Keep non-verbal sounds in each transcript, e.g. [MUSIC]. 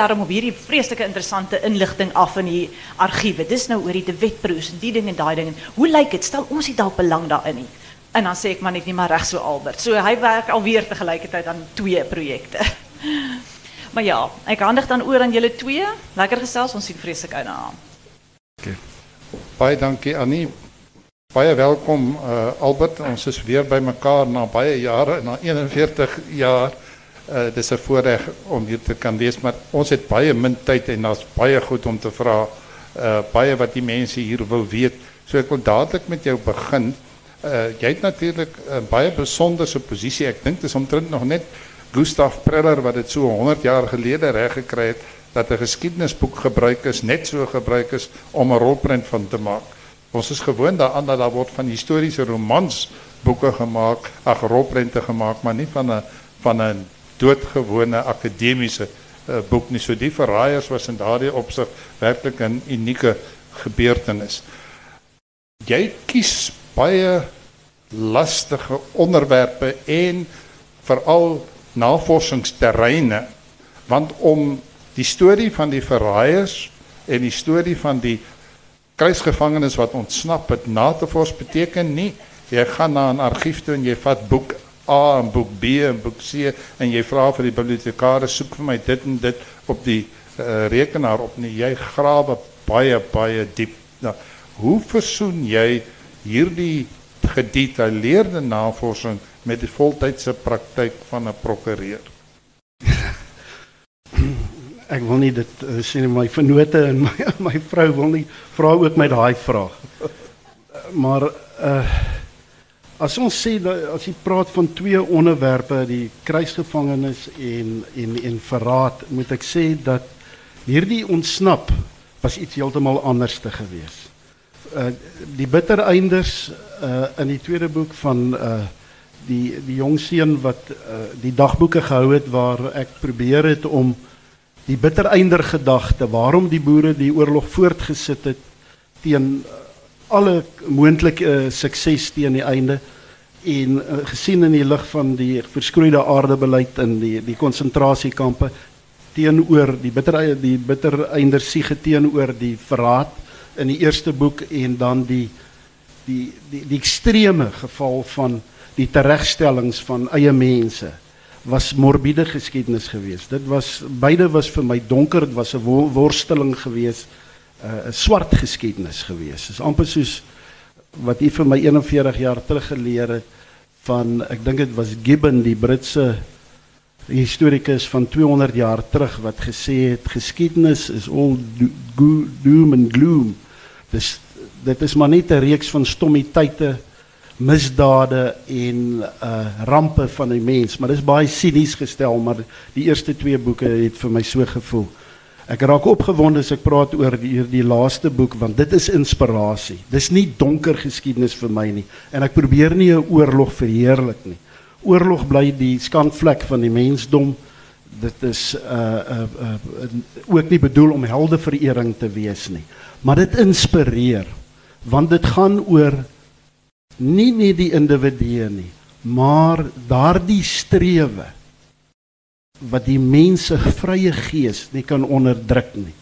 daarom op hierdie vreeslike interessante inligting af in die argiewe. Dis nou oor die De Wetbroers en die ding en daai ding. Hoe lyk dit? Stel ons nie dalk belang daarin nie. En dan sê ek maar net nie maar reg so Albert. So hy werk alweer te gelykertyd aan twee projekte. [LAUGHS] Maar ja, ek handig dan oor aan julle twee. Lekker gesels, ons sien vreeslik uit daarna. Okay. Baie dankie Annie. Baie welkom uh, Albert. Ons is weer by mekaar na baie jare, na 41 jaar. Uh, dit is 'n voorreg om hier te kan wees, maar ons het baie min tyd en daar's baie goed om te vra. Uh, baie wat die mense hier wil weet. So ek wil dadelik met jou begin. Uh, jy het natuurlik 'n baie besonderse posisie. Ek dink dit is omtrent nog net Gustav Preller wat dit so 100 jaar gelede reg gekry het dat 'n geskiedenisboek gebruik is net so gebruik is om 'n rolprent van te maak. Ons is gewoond daaraan dat daar word van historiese romans boeke gemaak, ag rolprente gemaak, maar nie van 'n van 'n doodgewone akademiese uh, boek nie. So die verraaiers was in daardie opsig werklik 'n unieke gebeurtenis. Jy kies baie lastige onderwerpe en veral navorsingsterreine want om die storie van die verraaiers en die storie van die kruisgevangenes wat ontsnap het na te vors beteken nie jy gaan na 'n argief toe en jy vat boek A en boek B en boek C en jy vra vir die bibliotekaris soek vir my dit en dit op die uh, rekenaar op nie jy grawe baie baie diep nou hoe versoen jy hierdie gedetailleerde navorsing met die voltydse praktyk van 'n prokureur? [CLEARS THROAT] Ek wil nie dit uh, sê my vennote en my [LAUGHS] my vrou wil nie vra ook met daai vraag. Maar uh as ons sê as jy praat van twee onderwerpe, die kruisgevangenes en en en verraad, moet ek sê dat hierdie ontsnap was iets heeltemal anders te gewees. Uh die bittereinders uh in die tweede boek van uh die die jong seun wat uh, die dagboeke gehou het waar ek probeer het om die bittereinder gedagte waarom die boere die oorlog voortgesit het teen uh, alle moontlike uh, sukses teen die einde en uh, gesien in die lig van die verskroeide aardebeleid in die die konsentrasiekampe teenoor die bitter die bittereinder siege teenoor die verraad in die eerste boek en dan die die die die ekstreme geval van die teregstellings van eie mense was morbiede geskiedenis geweest. Dit was beide was vir my donker, dit was 'n worsteling geweest, uh, 'n swart geskiedenis geweest. Dis amper soos wat u vir my 41 jaar terug geleer het van ek dink dit was Gibbon die Britse historikus van 200 jaar terug wat gesê het geskiedenis is all do doom and gloom. Dis dit is maar net 'n reeks van stommiteite misdade en uh rampe van die mens, maar dis baie sinies gestel, maar die eerste twee boeke het vir my so gevoel. Ek raak opgewonde as ek praat oor die, die laaste boek want dit is inspirasie. Dis nie donker geskiedenis vir my nie en ek probeer nie 'n oorlog verheerlik nie. Oorlog bly die skandvlek van die mensdom. Dit is uh uh, uh ook nie bedoel om heldeverering te wees nie, maar dit inspireer want dit gaan oor nie net die individue nie, maar daardie strewe wat die mense vrye gees nie kan onderdruk nie.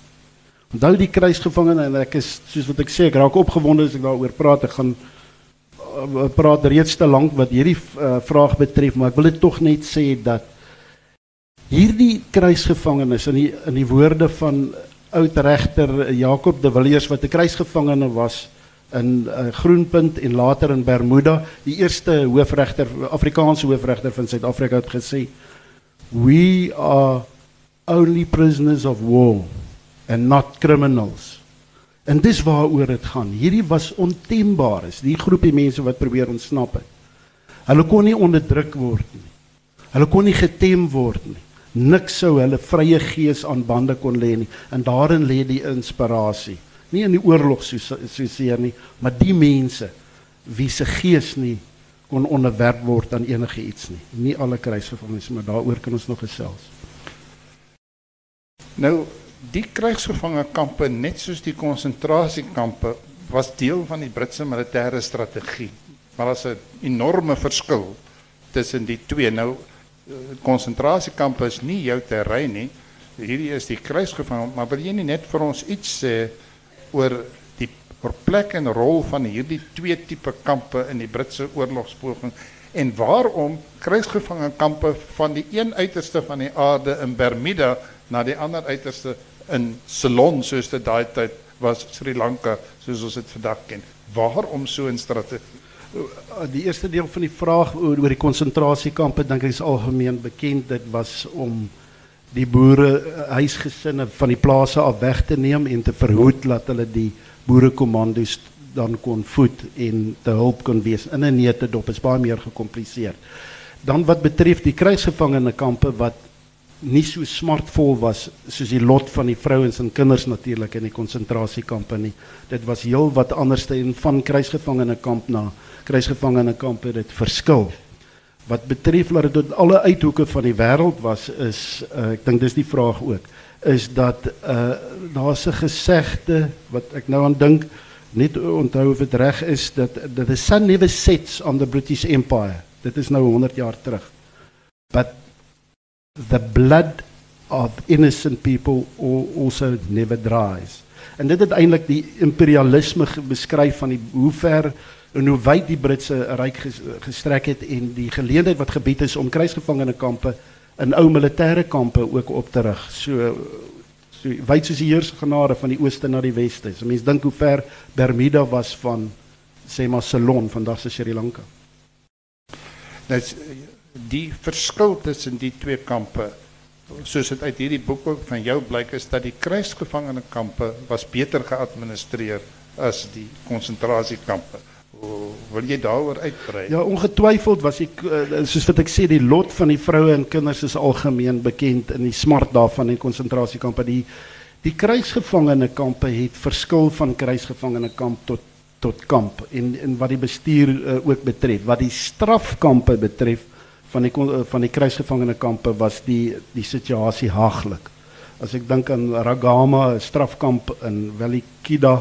Onthou die kruisgevangene en ek is soos wat ek sê, ek raak opgewonde as ek daaroor praat. Ek gaan uh, praat reeds te lank wat hierdie uh, vraag betref, maar ek wil dit tog net sê dat hierdie kruisgevangenes in die in die woorde van oud regter Jakob de Villiers wat 'n kruisgevangene was, in uh, Groenpunt en later in Bermuda. Die eerste hoofregter, Afrikaanse hoofregter van Suid-Afrika het gesê, "We are only prisoners of war and not criminals." En dis waaroor dit gaan. Hierdie was ontembaar, is die groepie mense wat probeer ontsnap het. Hulle kon nie onderdruk word nie. Hulle kon nie getem word nie. Niks sou hulle vrye gees aan bande kon lê nie. En daarin lê die inspirasie nie in die oorlog so so seer nie, maar die mense wie se gees nie kon onderwerp word aan enige iets nie. Nie alle kruisgevangenes, maar daaroor kan ons nog gesels. Nou, die kruisgevangekampe net soos die konsentrasiekampe was deel van die Britse militêre strategie. Maar daar's 'n enorme verskil tussen die twee. Nou konsentrasiekampe is nie jou terrein nie. hierdie is die kruisgevang, maar wil jy nie net vir ons iets sê oor plek en rol van hierdie twee tipe kampe in die Britse oorlogspoging en waarom kruisgevangenkampe van die een uiterste van die aarde in Bermuda na die ander uiterste in Ceylon soos dit daai tyd was Sri Lanka soos ons dit vandag ken. Waarom so strategie? Die eerste deel van die vraag oor die ek is algemeen bekend. Dit was om die boere eh, huisgesinne van die plase af weg te neem en te verhoed dat die boerekommandos dan kon voed en te hulp kon wees in 'n neete dop is baie meer gekompliseer. Dan wat betref die kruisgevangene kampe wat nie so smartvol was soos die lot van die vrouens en kinders natuurlik in die konsentrasiekampe nie. Dit was heel wat anderste en van kruisgevangene kamp na kruisgevangene kampe dit verskil. Wat betref dat alle uithoeke van die wêreld was is uh, ek dink die vraag ook is dat uh daar's 'n gesegde wat ek nou aan dink net onthou of dit reg is dat the sun never sets on the British Empire. Dit is nou 100 jaar terug. But the blood of innocent people also never dries. En dit het eintlik die imperialisme beskryf van die hoe ver en hoe wyd die Britse ryk gestrek het en die geleentheid wat gebied is om kruisgevangene kampe in ou militêre kampe ook op te rig. So so wyd soos die heerse genade van die ooste na die weste. So mense dink hoe ver Bermuda was van sê maar Ceylon vandag se Sri Lanka. Nou die verskil tussen die twee kampe soos dit uit hierdie boek ook van jou blyk is dat die kruisgevangene kampe was beter geadministreer as die konsentrasiekampe. Wil jy daaroor uitbrei? Ja, ongetwyfeld was ek eh, soos wat ek sê die lot van die vroue en kinders is algemeen bekend in die smart daarvan in konsentrasiekampe. Die die kruisgevangene kampe het verskil van kruisgevangene kamp tot tot kamp en en wat die bestuur uh, ook betref. Wat die strafkampe betref van die uh, van die kruisgevangene kampe was die die situasie haaglik. As ek dink aan Ragama, strafkamp in Velikida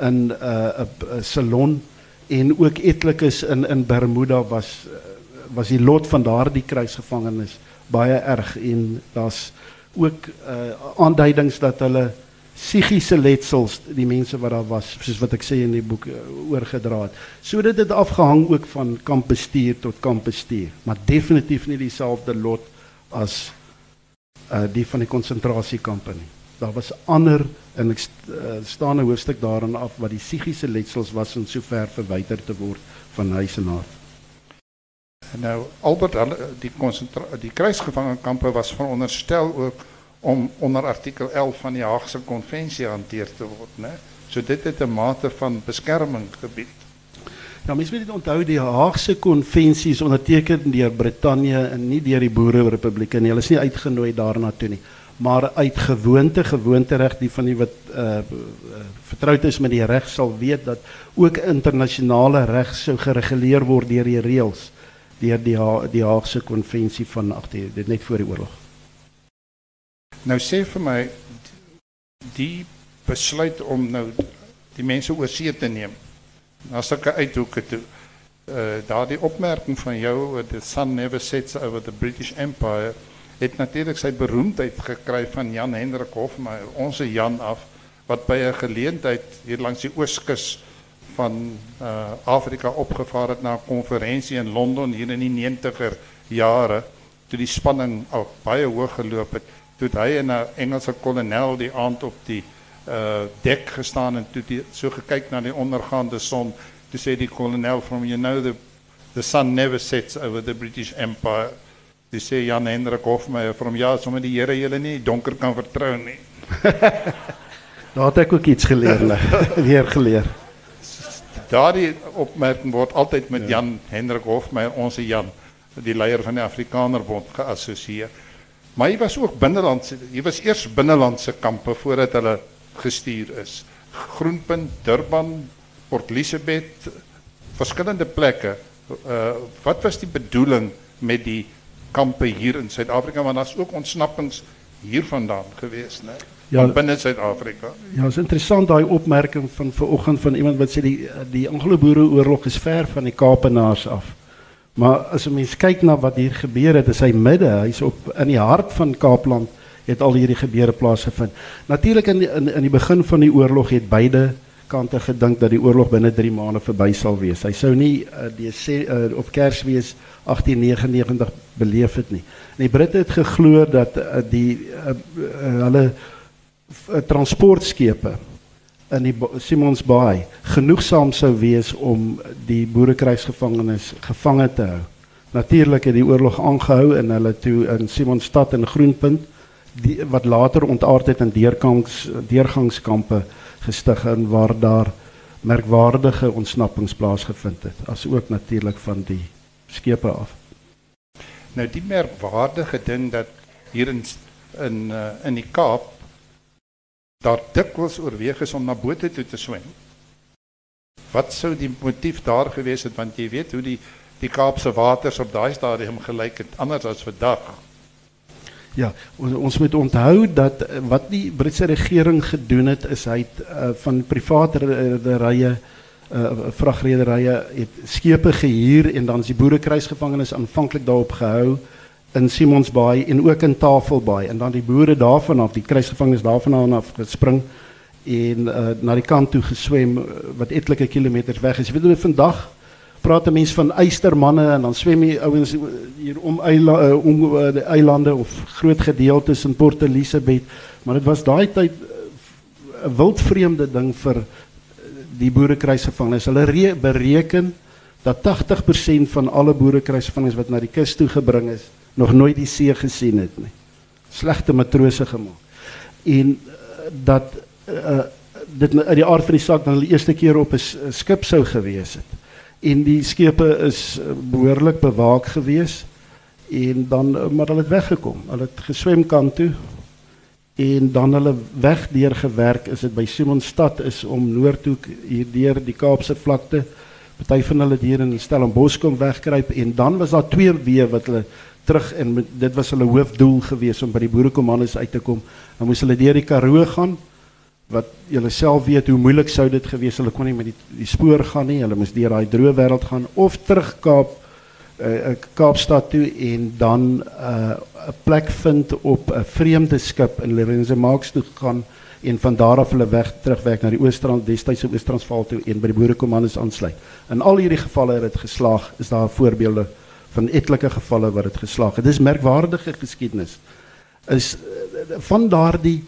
in 'n uh, 'n salon en ook etlikes in in Bermuda was was die lot van daardie kruisgevangenes baie erg en daar's ook uh, aanduidings dat hulle psigiese letsels die mense wat daar was soos wat ek sê in die boek uh, oorgedra het. So dit het afgehang ook van kampbestuur tot kampbestuur, maar definitief nie dieselfde lot as uh, die van die konsentrasiekampe nie. Daar was ander en ek uh, staan 'n hoofstuk daarin af wat die psigiese letsels was en sover verwyder te word van huis en hart. Nou Albert die die kruisgevangenkampe was veronderstel ook om onder artikel 11 van die Haagse konvensie hanteer te word, né? So dit het 'n mate van beskerming gebied. Ja, mens moet dit onthou die Haagse konvensie is onderteken deur Brittanje en nie deur die Boererepublieke nie. Hulle is nie uitgenooi daarna toe nie maar uit gewoonte gewoontereg die van die wat uh, vertroud is met die reg sal weet dat ook internasionale reg sou gereguleer word deur die reëls deur die die Haagse konvensie van ag dit net voor die oorlog. Nou sê vir my die besluit om nou die mense oor see te neem. Na sulke uithoeke toe uh daardie opmerking van jou the sun never sets over the British Empire het natuurlik sy beroemdheid gekry van Jan Hendrik Hofmeyer, ons Jan af wat by 'n geleentheid hier langs die ooskus van uh, Afrika opgevaar het na 'n konferensie in Londen hier in die 90er jare toe die spanning al baie hoog geloop het toe hy en 'n Engelse kolonel die aand op die uh, dek gestaan en toe die, so gekyk na die ondergaande son toe sê die kolonel from you know the the sun never sets over the British Empire Dis sê Jan Hendrik Hofmeyer van ja, sommer die Here julle nie donker kan vertrou nie. [LAUGHS] Daar het ek ook iets geleer, weer [LAUGHS] geleer. Daardie opmerking word altyd met ja. Jan Hendrik Hofmeyer, ons Jan, die leier van die Afrikanerbond geassosieer. Maar hy was ook binnelandse, hy was eers binnelandse kampe voordat hulle gestuur is. Groenpunt, Durban, Port Elizabeth, verskillende plekke. Uh wat was die bedoeling met die kampe hier in Suid-Afrika want daar's ook ontsnappings hiervandaan gewees, né? Ja, binne Suid-Afrika. Ja, is interessant daai opmerking van vanoggend van iemand wat sê die die Anglo-Boereoorlog is ver van die Kaapenaars af. Maar as 'n mens kyk na wat hier gebeur het, is hy midde, hy's op in die hart van Kaapland het al hierdie gebeure plaasgevind. Natuurlik in, die, in in die begin van die oorlog het beide kante gedink dat die oorlog binne 3 maande verby sal wees. Hy sou nie uh, die uh, of Kersfees 1899 beleef het nie. En die Britte het geglo dat uh, die uh, uh, hulle uh, transportskepe in die Simons Bay genoegsaam sou wees om die boerekruisgevangenes gevange te hou. Natuurlik het die oorlog aangehou en hulle toe in Simonstad en Groenpunt die wat later ontaard het in deurgangs deurgangskampe gestig en waar daar merkwaardige ontsnappings plaasgevind het as ook natuurlik van die skepe af. Nou die merkwaardige ding dat hier in in uh, in die Kaap daar dikwels oorweeg is om na bote toe te swem. Wat sou die motief daar gewees het want jy weet hoe die die Kaapse waters op daai stadium gelyk het anders as vandag. Ja, ons, ons moet onthou dat eh, wat die Britse regering gedoen het is hy het uh, van private rederye uh, vragrederye het skepe gehuur en dan is die boerekruisgevangenes aanvanklik daarop gehou in Simons Bay en ook in Tafelbaai en dan die boere daarvan af die kruisgevangenes daarvan af gespring en uh, na die kant toe geswem wat etlike kilometers weg is. Jy weet hoe vandag praat 'n mens van eystermanne en dan swem die ouens hier om eila, uh, om uh, die eilande of groot gedeeltes in Port Elizabeth, maar dit was daai tyd 'n uh, wildvreemde ding vir die boerekruisgevangenes. Hulle bereken dat 80% van alle boerekruisgevangenes wat na die kus toe gebring is, nog nooit die see gesien het nie. Slegte matrose gemaak. En uh, dat uh, dit uit die aard van die saak dan hulle eerste keer op 'n skip sou gewees het. En die skepe is behoorlik bewaak gewees en dan maar hulle het weggekom. Hulle het geswem kant toe en dan hulle weg deur gewerk is dit by Simonstad is om noord toe hier deur die Kaapse vlakte party van hulle hier in Stellenbosch kom wegkruip en dan was daar twee weë wat hulle terug en dit was hulle hoofdoel geweest om by die boerekommandos uit te kom. Dan moes hulle deur die Karoo gaan wat julle self weet hoe moeilik sou dit gewees hulle kon nie met die die spoor gaan nie. Hulle moes deur daai droë wêreld gaan of terug Kaap uh, Kaapstad toe en dan eh, 'n uh, plek vind op 'n vreemde skip in Lorenzo Marks toe gaan en van daar af hulle weg terugwerk na die Oostrand Westydse Oos-Transvaal toe en by die boerekommandos aansluit. In al hierdie gevalle het dit geslaag. Is daar voorbeelde van etlike gevalle wat dit geslaag het. Dis merkwaardige geskiedenis. Is van daardie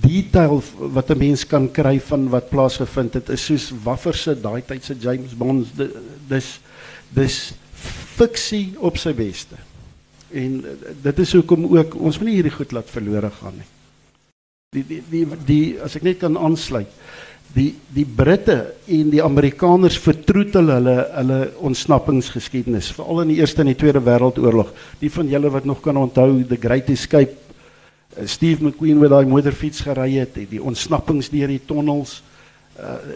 detail wat 'n mens kan kry van wat plaasgevind het is soos Waffer se daai tyd se James Bond dis dis fiksie op sy beste. En eh, dit is hoekom ook ons moet nie hierdie goed laat verlore gaan nie. Die die die, die as ek net kan aansluit die die Britte en die Amerikaners vertroetel hulle hulle ontsnappingsgeskiedenis veral in die Eerste en die Tweede Wêreldoorlog. Die van julle wat nog kan onthou the Great Escape uh, Steve McQueen wat daai motorfiets gery het, die, ontsnappings deur die tonnels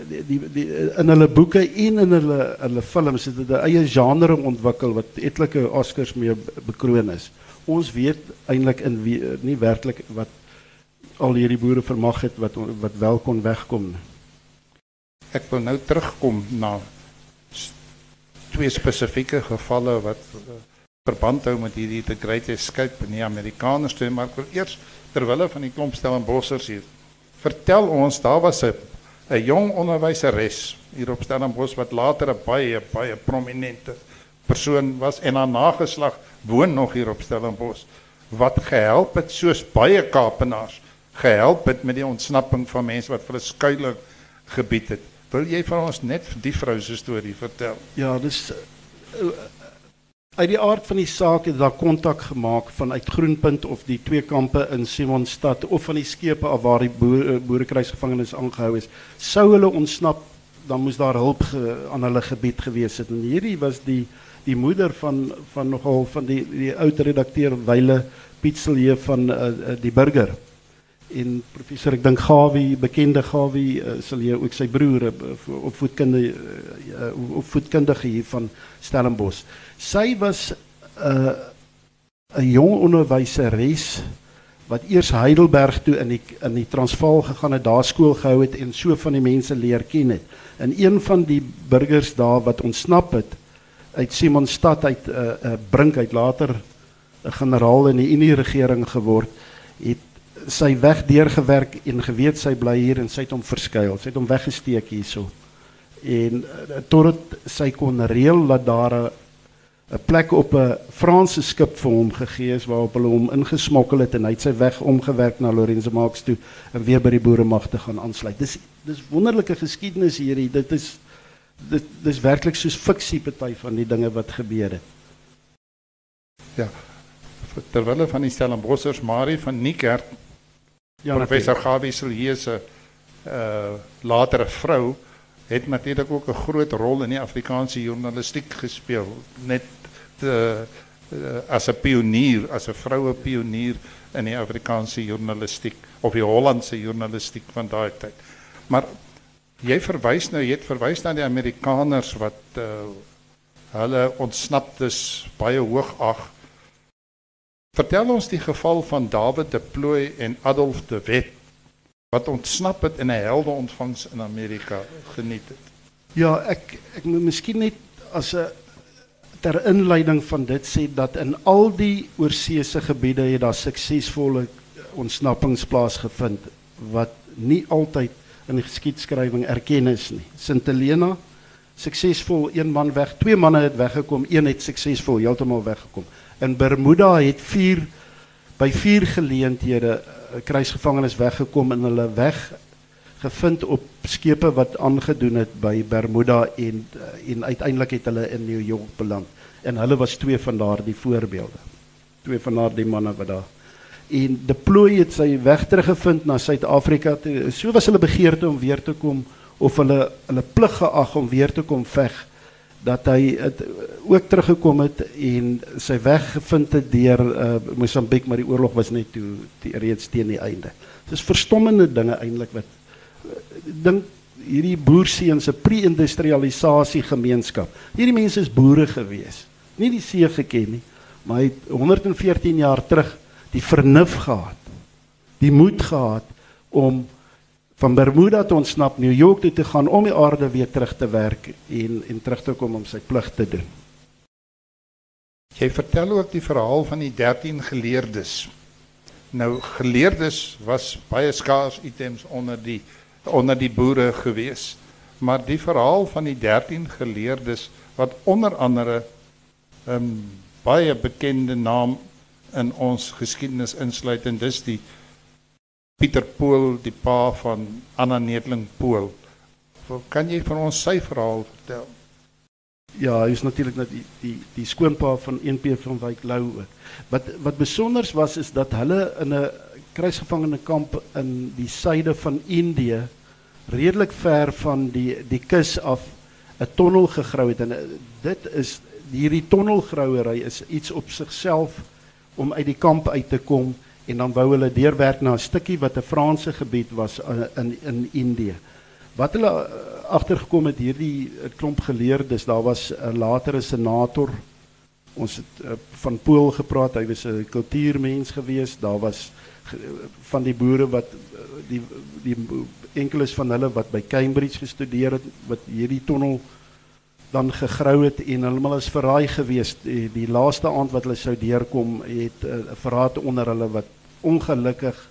die, die die in hulle boeke en in hulle hulle films het hulle eie genre ontwikkel wat etlike Oscars mee bekroon is. Ons weet eintlik in wie, nie werklik wat al hierdie boere vermag het wat wat wel kon wegkom. Ek wil nou terugkom na twee spesifieke gevalle wat uh, verband hou met hierdie The Great Escape in die Amerikaners toe, maar eers terwille van die klomp stel en bossers hier. Vertel ons, daar was 'n 'n jong onderwyseres hier op Stellenbosch wat later 'n baie baie prominente persoon was en haar nageslag woon nog hier op Stellenbosch wat gehelp het soos baie Kaapenaars gehelp het met die ontsnapping van mense wat vir 'n skuilings gebied het. Wil jy vir ons net die vrou se storie vertel? Ja, dis uh, uit die aard van die saak het daar kontak gemaak vanuit Groenpunt of die twee kampe in Simonstad of van die skepe af waar die boer, eh, boerekruisgevangenes aangehou is. Sou hulle ontsnap, dan moes daar hulp aan hulle gebied gewees het. En hierdie was die die moeder van van nogal van die die ou redakteur Pietselje van uh, die burger en professor ek dink Gawie bekende Gawie uh, sal ook sy broer opvoedkundige hier van Stellenbosch. Sy was 'n uh, 'n jong onderwyseres wat eers Heidelberg toe in die in die Transvaal gegaan het, daar skool gehou het en so van die mense leer ken het. En een van die burgers daar wat ontsnap het uit Simonstad uit 'n uh, uh, brink uit later 'n generaal in die Unie regering geword het sy weg deurgewerk en geweet sy bly hier en sy het hom verskuil. Sy het hom weggesteek hierso. En uh, totdat sy kon reël dat daar 'n 'n plek op 'n Franse skip vir hom gegee is waarop hulle hom ingesmokkel het en hy het sy weg omgewerk na Lorenzo Marx toe en weer by die boeremag te gaan aansluit. Dis dis wonderlike geskiedenis hierdie. Dit is dit dis werklik soos fiksie party van die dinge wat gebeur het. Ja. Terwille van die Stellenbossers Marie van Niekerk ja, professor Gawie Silje se uh latere vrou het natuurlik ook 'n groot rol in die Afrikaanse journalistiek gespeel. Net uh, uh, as 'n pionier as 'n vroue pionier in die Afrikaanse journalistiek of die Hollandse journalistiek van daai tyd. Maar jy verwys nou jy het verwys na die Amerikaners wat uh, hulle ontsnaptes baie hoog ag. Vertel ons die geval van David de Plooi en Adolf de Wet wat ontsnap het en 'n helde ontvangs in Amerika geniet het. Ja, ek ek moet miskien net as 'n ter inleiding van dit sê dat in al die oorseese gebiede het daar suksesvolle ontsnappings plaasgevind wat nie altyd in die geskiedskrywing erken is nie. Sint Helena suksesvol een man weg, twee manne het weggekom, een het suksesvol heeltemal weggekom. In Bermuda het vier by vier geleenthede uh, kruisgevangenes weggekom en hulle weg gevind op skepe wat aangedoen het by Bermuda en uh, en uiteindelik het hulle in New York beland. En hulle was twee van daardie voorbeelde. Twee van daardie manne wat daar en deploy het sy weg teruggevind na Suid-Afrika. So was hulle begeerte om weer te kom of hulle hulle plig geag om weer te kom veg dat hy het ook teruggekom het en sy weg gevind het deur uh, Mosambiek maar die oorlog was net toe die reeds teen die einde. Dis verstommende dinge eintlik wat uh, dink hierdie boerseuns se pre-industrialisasie gemeenskap. Hierdie mense is boere gewees. Nie die see geken nie, maar hy het 114 jaar terug die vernuf gehad. Die moed gehad om van Bermuda te ontsnap, New York toe te gaan om die aarde weer terug te werk en en terug te kom om sy plig te doen. Jy vertel ook die verhaal van die 13 geleerdes. Nou geleerdes was baie skaars items onder die onder die boere gewees. Maar die verhaal van die 13 geleerdes wat onder andere 'n um, baie bekende naam in ons geskiedenis insluit en dis die Pieter Pool, die pa van Anna Nedling Pool. Kan jy van ons sy verhaal vertel? Ja, hy is natuurlik net die die die skoonpa van 1P van Wyk Lou ook. Wat wat besonders was is dat hulle in 'n kruisgevangene kamp in die suide van Indië redelik ver van die die kus af 'n tonnel gegrou het en eh, dit is hierdie tonnelgrouery is iets op sigself om uit die kamp uit te kom en dan wou hulle deurwerk na 'n stukkie wat 'n Franse gebied was uh, in in Indië. Wat hulle uh, agtergekom het hierdie uh, klomp geleerdes, daar was 'n latere senator. Ons het van Pool gepraat, hy was 'n kultuurmens gewees. Daar was van die boere wat die die enkeles van hulle wat by Cambridge gestudeer het wat hierdie tonnel dan gegrou het en hulle is verraai geweest die, die laaste aand wat hulle sou deurkom het 'n uh, verraad onder hulle wat ongelukkig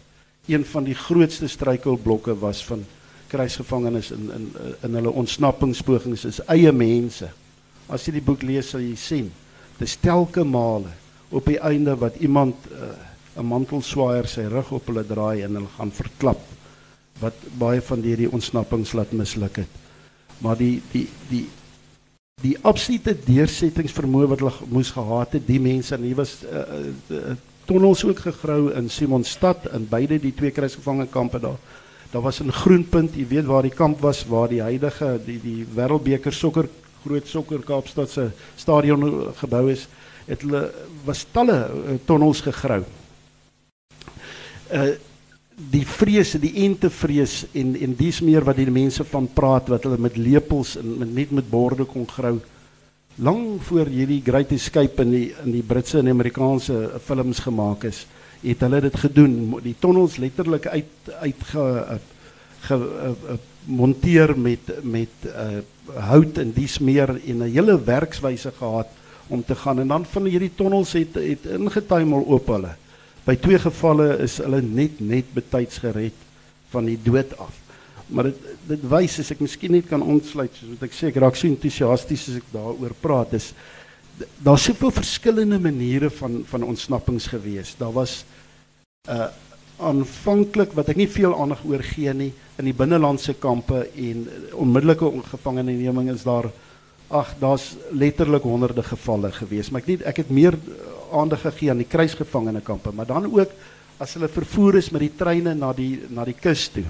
een van die grootste struikelblokke was van kruisgevangenes in in in hulle ontsnappingspogings is eie mense. As jy die boek lees sal jy sien, dis telke male op die einde wat iemand uh, 'n mantelswaaier sy rug op hulle draai en hulle gaan verklap wat baie van hierdie ontsnappings laat misluk het. Maar die die die die absolute deursettingsvermoë wat hulle moes gehad het, die mense en hier was uh, uh, tonnels ook gegrou in Simonstad in beide die twee kruisgevangekampe daar. Daar was 'n groenpunt, jy weet waar die kamp was waar die huidige die die Wêreldbeker sokker groot sokker Kaapstad se stadion gebou is. Het hulle was talle uh, tonnels gegrou. Uh die vrese, die ente vrees en en dis meer wat die mense van praat wat hulle met lepels en met net met borde kon grou lang voor hierdie Great Escape in die in die Britse en Amerikaanse films gemaak is, het hulle dit gedoen. Die tonnels letterlik uit uit ge, ge uh, monteer met met uh, hout en dis meer en 'n hele werkswyse gehad om te gaan en dan van hierdie tonnels het het ingetuimel op hulle By twee gevalle is hulle net net betyds gered van die dood af. Maar dit dit wys as ek miskien net kan ontsluit soos wat ek sê ek raak so entoesiasties as ek daaroor praat. Is daar's soveel verskillende maniere van van ontsnappings gewees. Daar was uh aanvanklik wat ek nie veel aandag oor gee nie in die binnelandse kampe en onmiddellike gevangeneneming is daar ag daar's letterlik honderde gevalle gewees. Maar ek nie ek het meer aandag gegee aan die kruisgevangene kampe maar dan ook as hulle vervoer is met die treine na die na die kus toe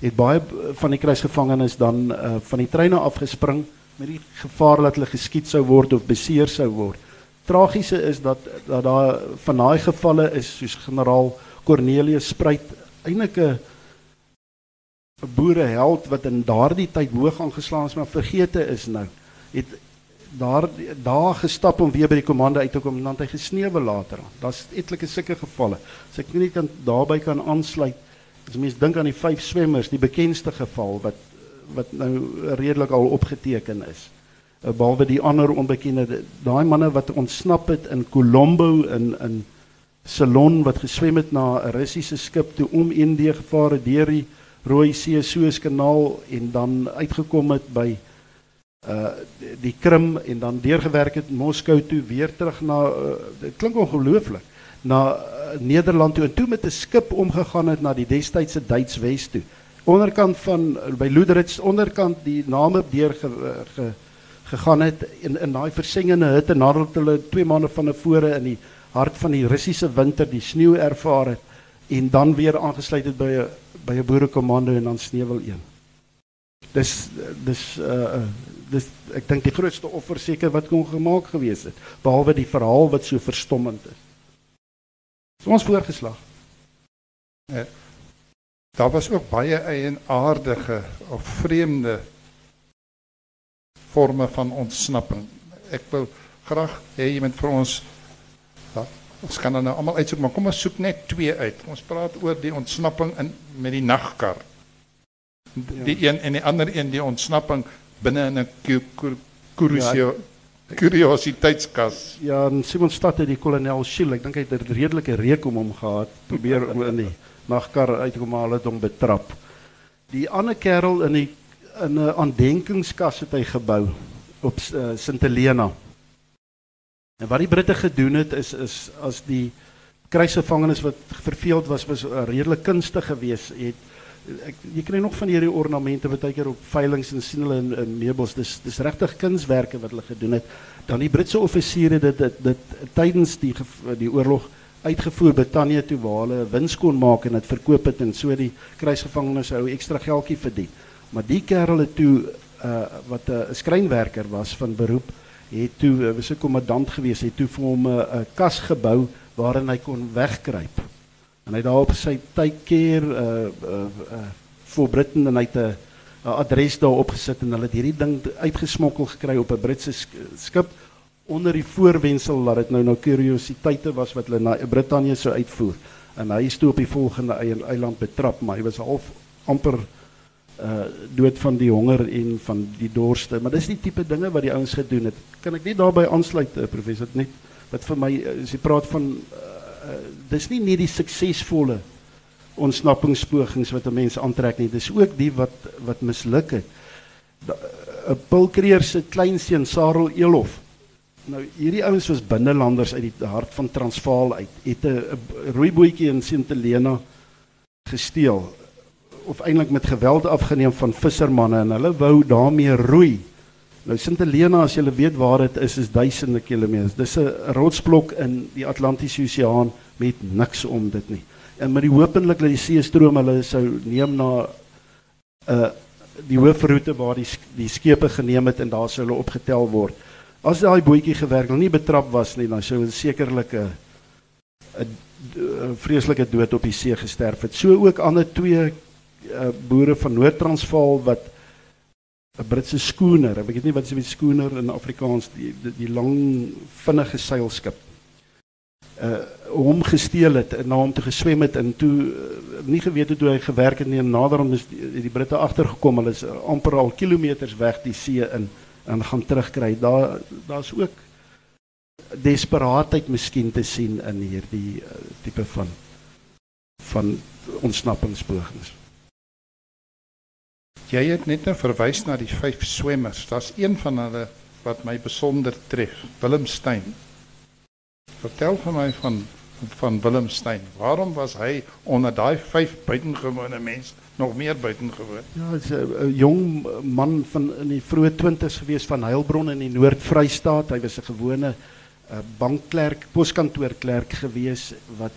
het baie van die kruisgevangenes dan uh, van die treine afgespring met die gevaar dat hulle geskiet sou word of beseer sou word tragiese is dat dat daar van daai gevalle is soos generaal Cornelius Spruit eintlik 'n boereheld wat in daardie tyd hoog aangeslaan is maar vergete is nou. Het daar daar gestap om weer by die komande uit te kom en dan hy gesnewe later aan. Daar's etlike sulke gevalle. So ek nie kan daarbey kan aansluit. As mense dink aan die vyf swemmers, die bekendste geval wat wat nou redelik al opgeteken is. Eh, behalwe die ander onbekende daai manne wat ontsnap het in Colombo in in Salon wat geswem het na 'n Russiese skip toe om Indië gevaar het deur die Rooi See Suezkanaal en dan uitgekom het by uh die Krim en dan deurgewerk het Moskou toe weer terug na uh, dit klink ongelooflik na uh, Nederland toe en toe met 'n skip omgegaan het na die destydse Duits Wes toe. Onderkant van by Luderitz onderkant die name deur ge, ge, gegaan het in in daai versengende hitte nadat hulle 2 maande van tevore in die hart van die Russiese winter die sneeu ervaar het en dan weer aangesluit het by 'n by 'n boerekommando en dan sneuwel een. Dis dis uh dis ek dink die grootste offer seker wat kon gemaak gewees het behalwe die verhaal wat so verstommend is. So ons voorgeslag. Ja. Daar was ook baie eienaardige of vreemde forme van ontsnapping. Ek wil graag hê jy moet vir ons Ons kan dan nou allemaal uitzoeken, maar kom ons soek net twee uit. Ons praat oor die ontsnapping in met die nagkar. Die ja. een en die ander een die ontsnapping binne in 'n kurisio kuriositeitskas. Ja, in Simonstad het die kolonel Schiel, ek dink hy het 'n redelike reek om hom gehad, probeer om in die nagkar uit te kom haal het hom betrap. Die ander kerel in die in 'n aandenkingskas het hy gebou op uh, Sint Helena. En wat die Britte gedoen het is is as die kruisgevangenes wat verveeld was was redelik kunstig geweest het ek jy kry nog van hierdie ornamente wat uitkeer op veilinge en sien hulle in, in meubels. Dis dis regtig kunswerke wat hulle gedoen het. Dan die Britse offisiere dit dit, dit tydens die die oorlog uitgevoer Brittanje toe waar hulle wins kon maak en dit verkoop het en so die kruisgevangenes ou ekstra geldjie verdien maar die kerel het toe uh, wat 'n uh, skrynwerker was van beroep het toe eh, was 'n kommandant gewees, het toe vir hom 'n uh, kas gebou waarin hy kon wegkruip. En hy daar op sy tydkeer uh uh, uh vir Britain en hy het 'n adres daar opgesit en hulle het hierdie ding uitgesmokkel gekry op 'n Britse skip onder die voorwendsel dat dit nou nou kuriositeite was wat hulle na Brittanje sou uitvoer. En hy is toe op die volgende eiland betrap, maar hy was half amper uh dood van die honger en van die dorste. Maar dis die tipe dinge wat die ouens gedoen het. Kan ek net daarbey aansluit uh, professor? Net wat vir my uh, as jy praat van uh, dis nie net die suksesvolle ontsnappingspogings wat 'n mens aantrek nie dis ook die wat wat misluk het 'n pulkreer se kleinseun Sarel Elof nou hierdie ouens was binnelanders uit die hart van Transvaal uit het 'n rooibootjie in Sint Helena gesteel of eintlik met geweld afgeneem van vissermanne en hulle wou daarmee roei. Nou Sint Helena as jy weet waar dit is is duisende kilometers. Dis 'n rotsblok in die Atlantiese Oseaan met niks om dit nie. En met die hopelik dat die see stroom hulle sou neem na 'n uh, die hoofroete waar die die skepe geneem het en daar sou hulle opgetel word. As daai bootjie gewerk het, nie betrap was nie, dan sou hulle sekerlik 'n 'n vreeslike dood op die see gesterf het. So ook ander twee uh, boere van Noord-Transvaal wat 'n Britse skooner, ek weet nie wat is 'n skooner in Afrikaans, die die, die lang vinnige seilskip. Uh hom gesteel het en na hom toe geswem het en toe uh, nie geweet het hoe hy gewerk het nie en nader om is die, die Britte agtergekom, hulle is amper al kilometers weg die see in en gaan terugkry. Daar daar's ook desperaatheid miskien te sien in hierdie uh, tipe van van ontsnappingspogings. Jy het net nou verwys na die vyf swemmers. Daar's een van hulle wat my besonder tref, Willem Stein. Vertel vir my van van Willem Stein. Waarom was hy onder daai vyf buitengewone mense nog meer buitengewoon? Ja, hy's 'n jong man van in die vroeë 20's gewees van Heilbron in die Noord-Vrystaat. Hy was 'n gewone uh, bankklerk, poskantoorklerk gewees wat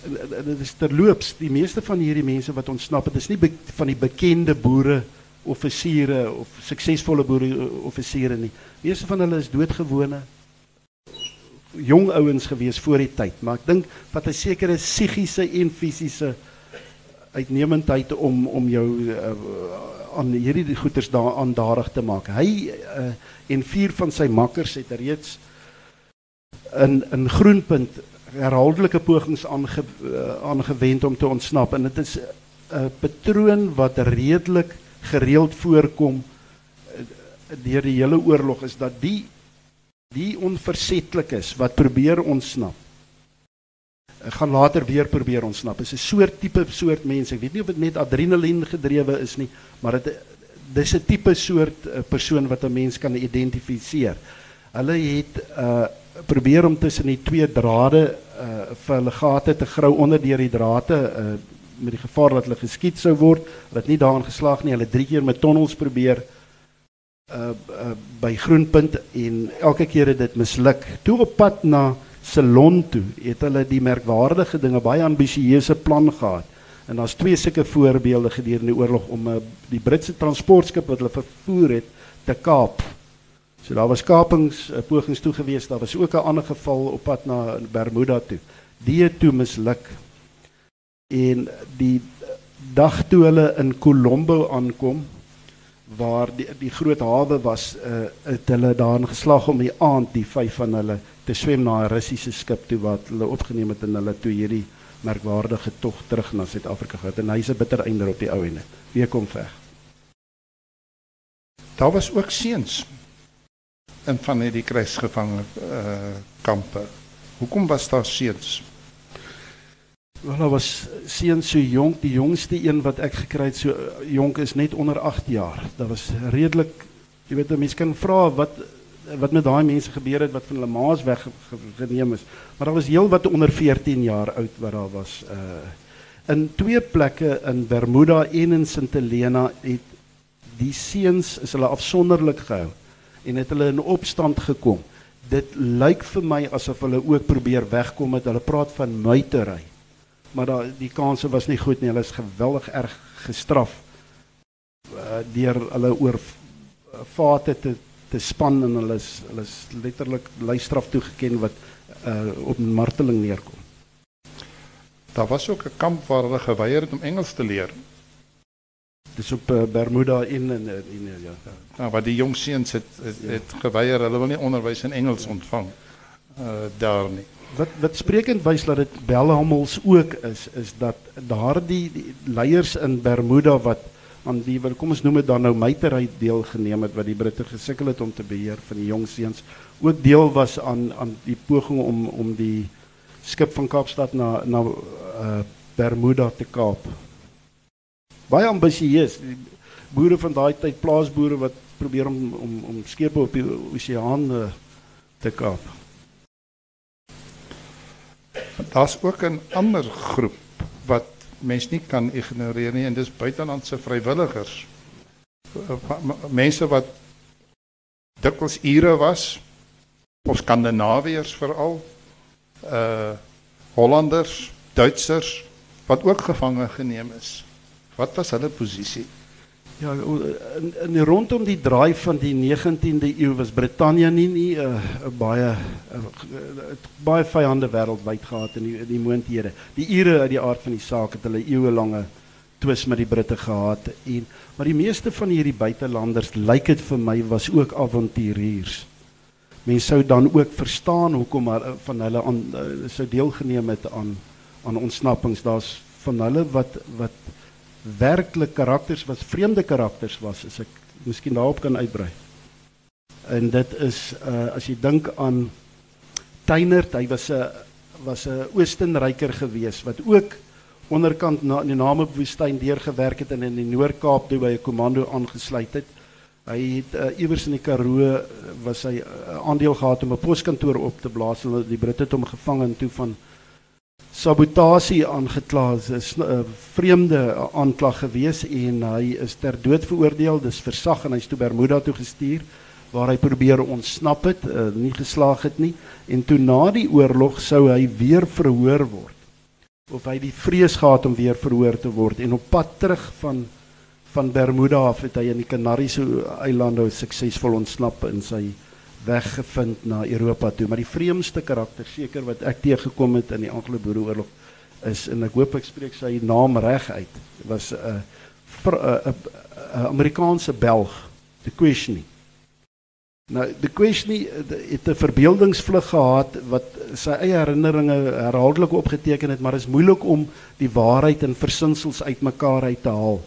dit is terloops die meeste van hierdie mense wat ontsnap het is nie van die bekende boere offisiere of suksesvolle boere offisiere nie. Meeste van hulle is doodgewone jong ouens gewees voor die tyd, maar ek dink wat 'n sekere psigiese en fisiese uitnemendheid om om jou uh, aan hierdie goeters daaraan daarig te maak. Hy uh, en vier van sy makkers het reeds in in Groenpunt herhaaldelike pogings aange, uh, aangewend om te ontsnap. En dit is 'n patroon wat redelik gereeld voorkom deur die hele oorlog is dat die die onversetlik is wat probeer ontsnap ek gaan later weer probeer ontsnap. Is 'n soort tipe soort mense. Ek weet nie of dit net adrenalien gedrewe is nie maar dit dis 'n tipe soort uh, persoon wat 'n mens kan identifiseer. Hulle het uh, probeer om tussen die twee drade uh, vir hulle gate te grou onder deur die drade uh, met die gevaar dat hulle geskiet sou word hulle het nie daarin geslaag nie hulle drie keer met tonnels probeer uh, uh by Groenpunt en elke keer het dit misluk. Toe op pad na Ceylon toe, het hulle die merkwaardige dinge baie ambisieuse plan gehad. En daar's twee sulke voorbeelde gedurende die oorlog om uh, die Britse transportskip wat hulle vervoer het te kaap. So daar was kapings, uh, pogings toe gewees. Daar was ook 'n ander geval op pad na Bermuda toe. Die toe misluk. En die dag toe hulle in Colombo aankom, waar die die groot hawe was uh het hulle daarin geslag om die aand die vyf van hulle te swem na 'n Russiese skip toe wat hulle opgeneem het en hulle toe hierdie merkwaardige tog terug na Suid-Afrika gehad en hy's 'n bitter einde op die ou ene. Wie kom veg? Daar was ook seuns in van hierdie krygsgevangene uh kampe. Hoekom was daar seuns? Wel, daar was seuns so jonk, die jongste een wat ek gekry het so eh, jonk is net onder 8 jaar. Dit was redelik jy weet mense kan vra wat wat met daai mense gebeur het wat van hulle ma's weggeneem is. Maar daar was heel wat onder 14 jaar oud wat daar was. Uh in twee plekke in Bermuda en in Sint Helena het die seuns is hulle afsonderlik gehou en het hulle in opstand gekom. Dit lyk vir my asof hulle ook probeer wegkom met hulle praat van muitery maar daar die kanse was nie goed nie. Hulle is geweldig erg gestraf uh, deur hulle oor vate te te span en hulle is hulle is letterlik lystraf toegeken wat uh, op marteling neerkom. Daar was ook 'n kamp waar hulle geweier het om Engels te leer. Dis op uh, Bermuda in en in ja. Nou, wat die jong seuns het het, ja. het geweier, hulle wil nie onderwys in Engels ontvang uh, daar nie wat wat sprekend wys dat dit Belhamels ook is is dat daardie leiers in Bermuda wat aan die wat kom ons noem dit dan nou meitery deelgeneem het wat die Britte gesukkel het om te beheer van die jong seuns ook deel was aan aan die poging om om die skip van Kaapstad na na uh, Bermuda te kaap. Baie ambisieus boere van daai tyd plaasboere wat probeer om om om skepe op die oseaan uh, te kaap. Daar's ook 'n ander groep wat mens nie kan ignoreer nie en dis buitelandse vrywilligers. Mense wat dikwels ure was of skandinawiërs veral uh Hollanders, Duitsers wat ook gevange geneem is. Wat was hulle posisie? Ja, in, in rondom die draai van die 19de eeu was Brittanje nie nie 'n uh, baie uh, baie vyande wêreldwyd gehad in die, die moondhede. Die Ure uit die aard van die saak het hulle eeuelange twis met die Britte gehad en maar die meeste van hierdie buitelanders lyk dit vir my was ook avonturiers. Mense sou dan ook verstaan hoekom van hulle aan sou deelgeneem het aan aan ontsnappings. Daar's van hulle wat wat werklik karakters wat vreemde karakters was as ek miskien daarop kan uitbrei. En dit is uh as jy dink aan Teinert, hy was 'n was 'n Oostenryker gewees wat ook onderkant na die Namibwoestyn deurgewerk het en in die Noord-Kaap toe by 'n komando aangesluit het. Hy het uh, iewers in die Karoo was hy uh, aandeel gehad om 'n poskantoor op te blaas en die Britte het hom gevang en toe van sabotasie aangekla. Is 'n uh, vreemde aanklag gewees en hy is ter dood veroordeel. Dis versag en hy's toe Bermuda toe gestuur waar hy probeer ontsnap het, uh, nie geslaag het nie. En toe na die oorlog sou hy weer verhoor word. Of hy die vrees gehad om weer verhoor te word en op pad terug van van Bermuda af het hy in die Kanariese eilande suksesvol ontsnap en sy weggevind na Europa toe. Maar die vreemdste karakter seker wat ek teëgekom het in die Anglo-Boereoorlog is en ek hoop ek spreek sy naam reg uit. Was 'n 'n 'n Amerikaanse Belg, the Queshnie. Nou, the Queshnie het 'n verbeeldingsvlug gehad wat sy eie herinneringe herhaaldelik opgeteken het, maar is moeilik om die waarheid en versinsels uitmekaar uit te haal.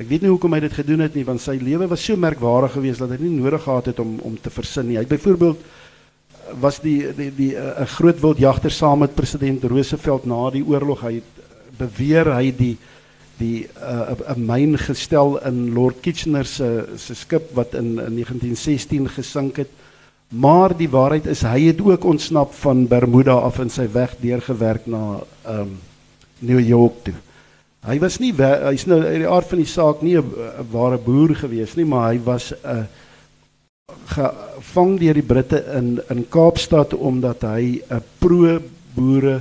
Ek weet nie hoekom hy dit gedoen het nie want sy lewe was so merkwaardig geweest dat hy nie nodig gehad het om om te versin nie. Hy byvoorbeeld was die die die 'n uh, groot wildjagter saam met president Roosevelt na die oorlog. Hy het beweer hy die die 'n uh, myn gestel in Lord Kitchener se se skip wat in, in 1916 gesink het. Maar die waarheid is hy het ook ontsnap van Bermuda af in sy weg deurgewerk na ehm um, New York toe. Hy was nie hy's nou uit die aard van die saak nie 'n ware boer gewees nie, maar hy was 'n uh, gevang deur die Britte in in Kaapstad omdat hy 'n pro boere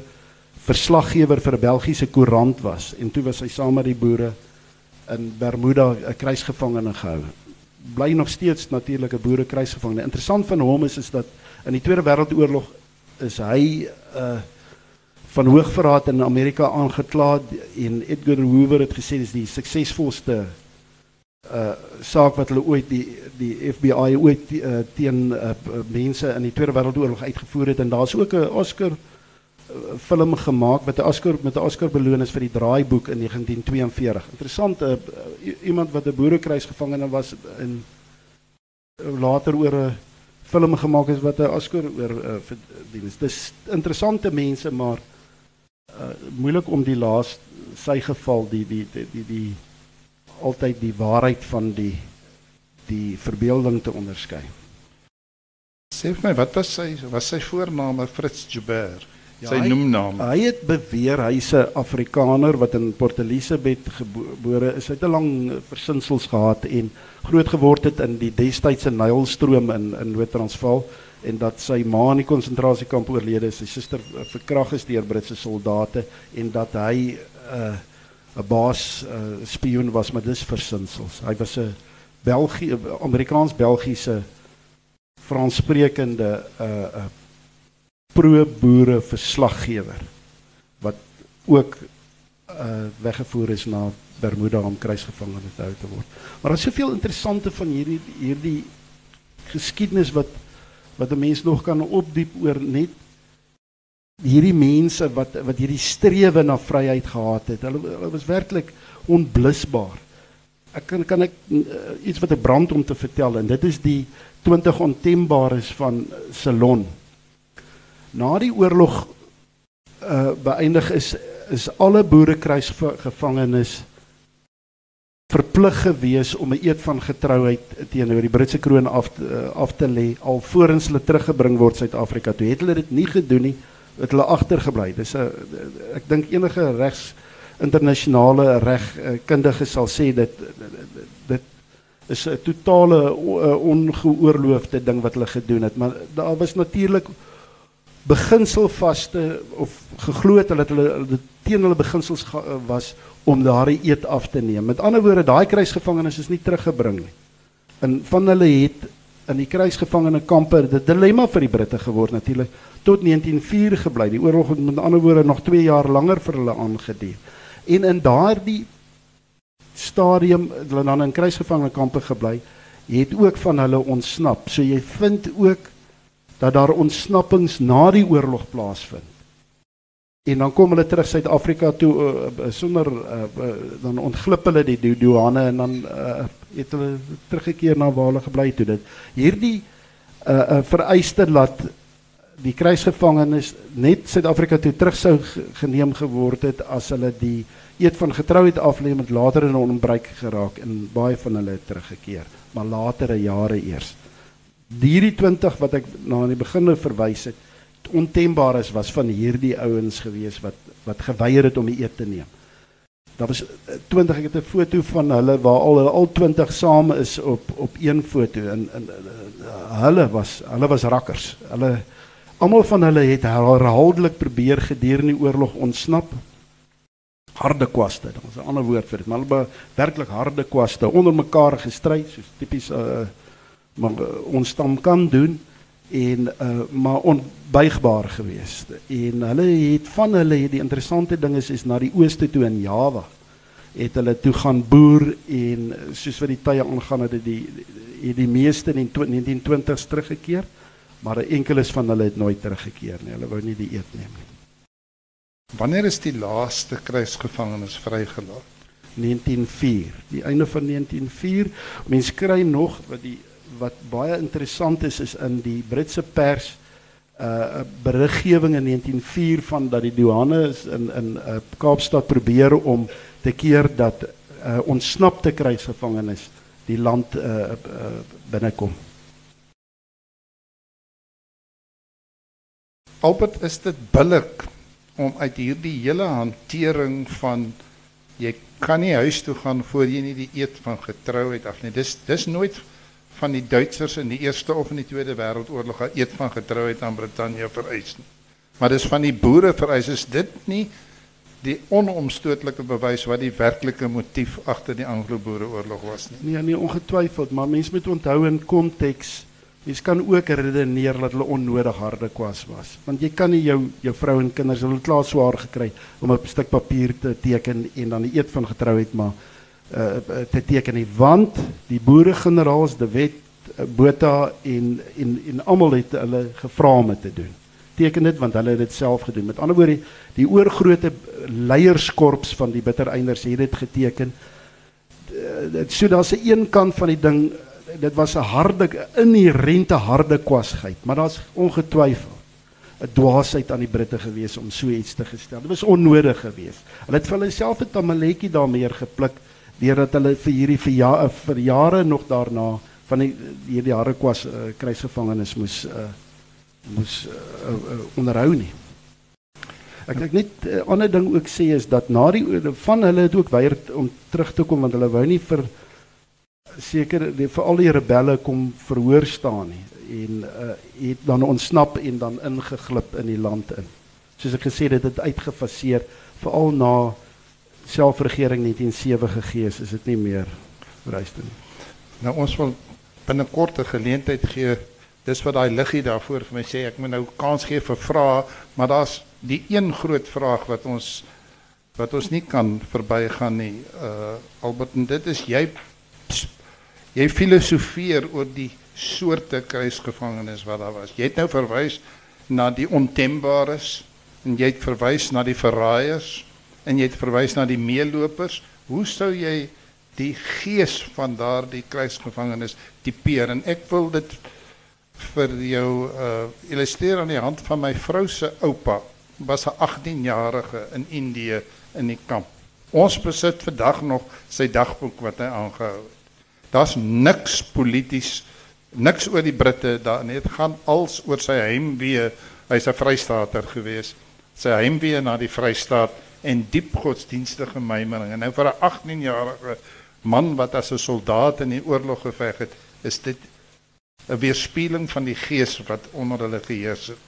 verslaggewer vir 'n Belgiese koerant was en toe was hy saam met die boere in Bermuda 'n kruisgevangene gehou. Bly nog steeds natuurlik 'n boere kruisgevangene. Interessant van hom is is dat in die Tweede Wêreldoorlog is hy 'n uh, van hoogverraad in Amerika aangekla en Edgar Hoover het gesê dis die suksesvolste uh saak wat hulle ooit die die FBI ooit uh, teen uh, mense in die Tweede Wêreldoorlog uitgevoer het en daar's ook 'n Oscar uh, film gemaak wat 'n Oscar met 'n Oscar beloon is vir die draaiboek in 1942. Interessant uh, iemand wat 'n boerekruisgevangene was in uh, later oor 'n film gemaak is wat 'n Oscar oor uh, verdien. Dis interessante mense maar uh, moeilik om die laaste sy geval die die die die, die altyd die waarheid van die die verbeelding te onderskei. Sê vir my, wat was sy was sy voorname Fritz Joubert? Ja, sy noemnaam. Hy het beweer hy's 'n Afrikaner wat in Port Elizabeth gebore is. Hy het 'n lang versinsels gehad en groot geword het in die destydse Nylstroom in in Noord-Transvaal en dat sy ma in die konsentrasiekamp oorlede is, sy suster eh, verkragt is deur Britse soldate en dat hy 'n uh, 'n baas uh, spioen was met dis versinsels. Hy was 'n Belgie Amerikaans-Belgiese Franssprekende uh, pro-boere verslaggewer wat ook uh, weggevoer is na Bermuda om kruisgevangene te hou te word. Maar daar's soveel interessante van hierdie hierdie geskiedenis wat wat 'n mens nog kan opdiep oor net hierdie mense wat wat hierdie strewe na vryheid gehad het. Hulle hulle was werklik onblusbaar. Ek kan kan ek uh, iets wat ek brand om te vertel en dit is die 20 ontembares van Ceylon. Na die oorlog uh beëindig is is alle boerekruisgevangenes verplig gewees om 'n eed van getrouheid teenoor die Britse kroon af te, uh, af te lê alvorens hulle teruggebring word Suid-Afrika. Toe het hulle dit nie gedoen nie, het hulle agtergebly. Dis 'n ek dink enige regs internasionale regkundige sal sê dit dit is 'n totale ongeoorloofde ding wat hulle gedoen het, maar daar was natuurlik beginselvaste of geglo het het hulle teen hulle beginsels was om daardie eed af te neem. Met ander woorde, daai kruisgevangenes is nie teruggebring nie. En van hulle het in die kruisgevangene kampe 'n dilemma vir die Britte geword natuurlik tot 1904 gebly. Die oorlog het met ander woorde nog 2 jaar langer vir hulle aangeduur. En in daardie stadium hulle dan in kruisgevangene kampe gebly, het ook van hulle ontsnap. So jy vind ook dat daar ontsnappings na die oorlog plaasvind. En dan kom hulle terug Suid-Afrika toe uh, sonder uh, uh, dan ontglip hulle die, die douane en dan uh, het hulle teruggekeer na waar hulle gebly het dit. Hierdie uh, uh, vereiste laat die kruisgevangenes net Suid-Afrika toe terug sou geneem geword het as hulle die eed van getrouheid aflê met later in onbruik geraak en baie van hulle teruggekeer, maar latere jare eers. Hierdie 20 wat ek na in die begin verwys het, ontembaar is was van hierdie ouens gewees wat wat geweier het om die eed te neem. Daar was 20 ek het 'n foto van hulle waar al hulle al 20 saam is op op een foto en, en, en hulle was hulle was rakkers. Hulle almal van hulle het herhaaldelik probeer gedurende die oorlog ontsnap. Harde kwaste, dit is 'n ander woord vir dit, maar hulle werklik harde kwaste onder mekaar gestry soos tipies uh maar uh, ons stam kan doen en uh maar onbuigbaar geweest. En hulle het van hulle het die interessante ding is is na die ooste toe in Java het hulle toe gaan boer en soos wat die tye aangaan het die het die meeste in die 1920s teruggekeer, maar 'n enkeles van hulle het nooit teruggekeer nie. Hulle wou nie die eet neem nie. Wanneer is die laaste kruisgevangenes vrygelaat? 1904. Die einde van 1904. Mense kry nog wat die wat baie interessant is is in die Britse pers 'n uh, beriggewing in 1904 van dat die douane in in uh, Kaapstad probeer om te keer dat uh, ontsnapte kruisgevangenes die land uh, uh, binnekom. Albert, is dit billik om uit hierdie hele hantering van jy kan nie huis toe gaan voor jy nie die eed van getrouheid af nie. Dis dis nooit van die Duitsers in die Eerste of in die Tweede Wêreldoorlog 'n eed van getrouheid aan Brittanje vereis nie. Maar dis van die boere vereis is dit nie die onomstotelike bewys wat die werklike motief agter die Anglo-Boereoorlog was nie. Nee, nee ongetwyfeld, maar mense moet onthou in konteks Mens kan ook redeneer dat hulle onnodig harde kwas was. Want jy kan nie jou jou vrou en kinders hulle klaar swaar gekry om 'n stuk papier te teken en dan die eed van getrouheid maar uh te teken nie want die boere generaals de wet uh, bota en en en almal het hulle gevra om dit te doen. Teken dit want hulle het dit self gedoen. Met ander woorde, die oorgrootte leierskorps van die bittereinders het dit geteken. Dit so daar's 'n een kant van die ding dit was 'n harde inherente harde kwasheid, maar daar's ongetwyfeld 'n dwaasheid aan die Britte gewees om so iets te gestel. Dit was onnodig geweest. Hulle het vir hulle self 'n tamaletjie daarmee gepluk deurdat hulle vir hierdie vir, ja, vir jare nog daarna van die hierdie harde kwas uh, kruisgevangenes moes uh, moes uh, uh, onderhou nie. Ek ek net 'n uh, ander ding ook sê is dat na die van hulle het ook weier om terug te kom want hulle wou nie vir seker vir al die rebelle kom verhoor staan nie en uh, het dan ontsnap en dan ingeglip in die land in. Soos ek gesê het, dit het uitgefaseer veral na selfregering 1907 gegee is, is dit nie meer vereiste nie. Nou ons wil binnekort 'n geleentheid gee. Dis wat daai liggie daarvoor vir my sê ek moet nou kans gee vir vrae, maar daar's die een groot vraag wat ons wat ons nie kan verbygaan nie. Uh Albert, dit is jy jy filosofeer oor die soorte kruisgevangenes wat daar was. Jy het nou verwys na die ontembares en jy het verwys na die verraaiers en jy het verwys na die meelopers. Hoe sou jy die gees van daardie kruisgevangenes tipeer? En ek wil dit vir jou uh illustreer aan die hand van my vrou se oupa. Was 'n 18-jarige in Indië in die kamp. Ons besit vandag nog sy dagboek wat hy aangehou het. Daar's niks polities, niks oor die Britte daar nie. Dit gaan als oor sy heimwee. Hy's 'n Vrystaater gewees. Sy heimwee na die Vrystaat en diep godsdienstige mymering. En nou vir 'n 18-jarige man wat as 'n soldaat in die oorlog geveg het, is dit 'n weerspieëling van die gees wat onder hulle geheers het.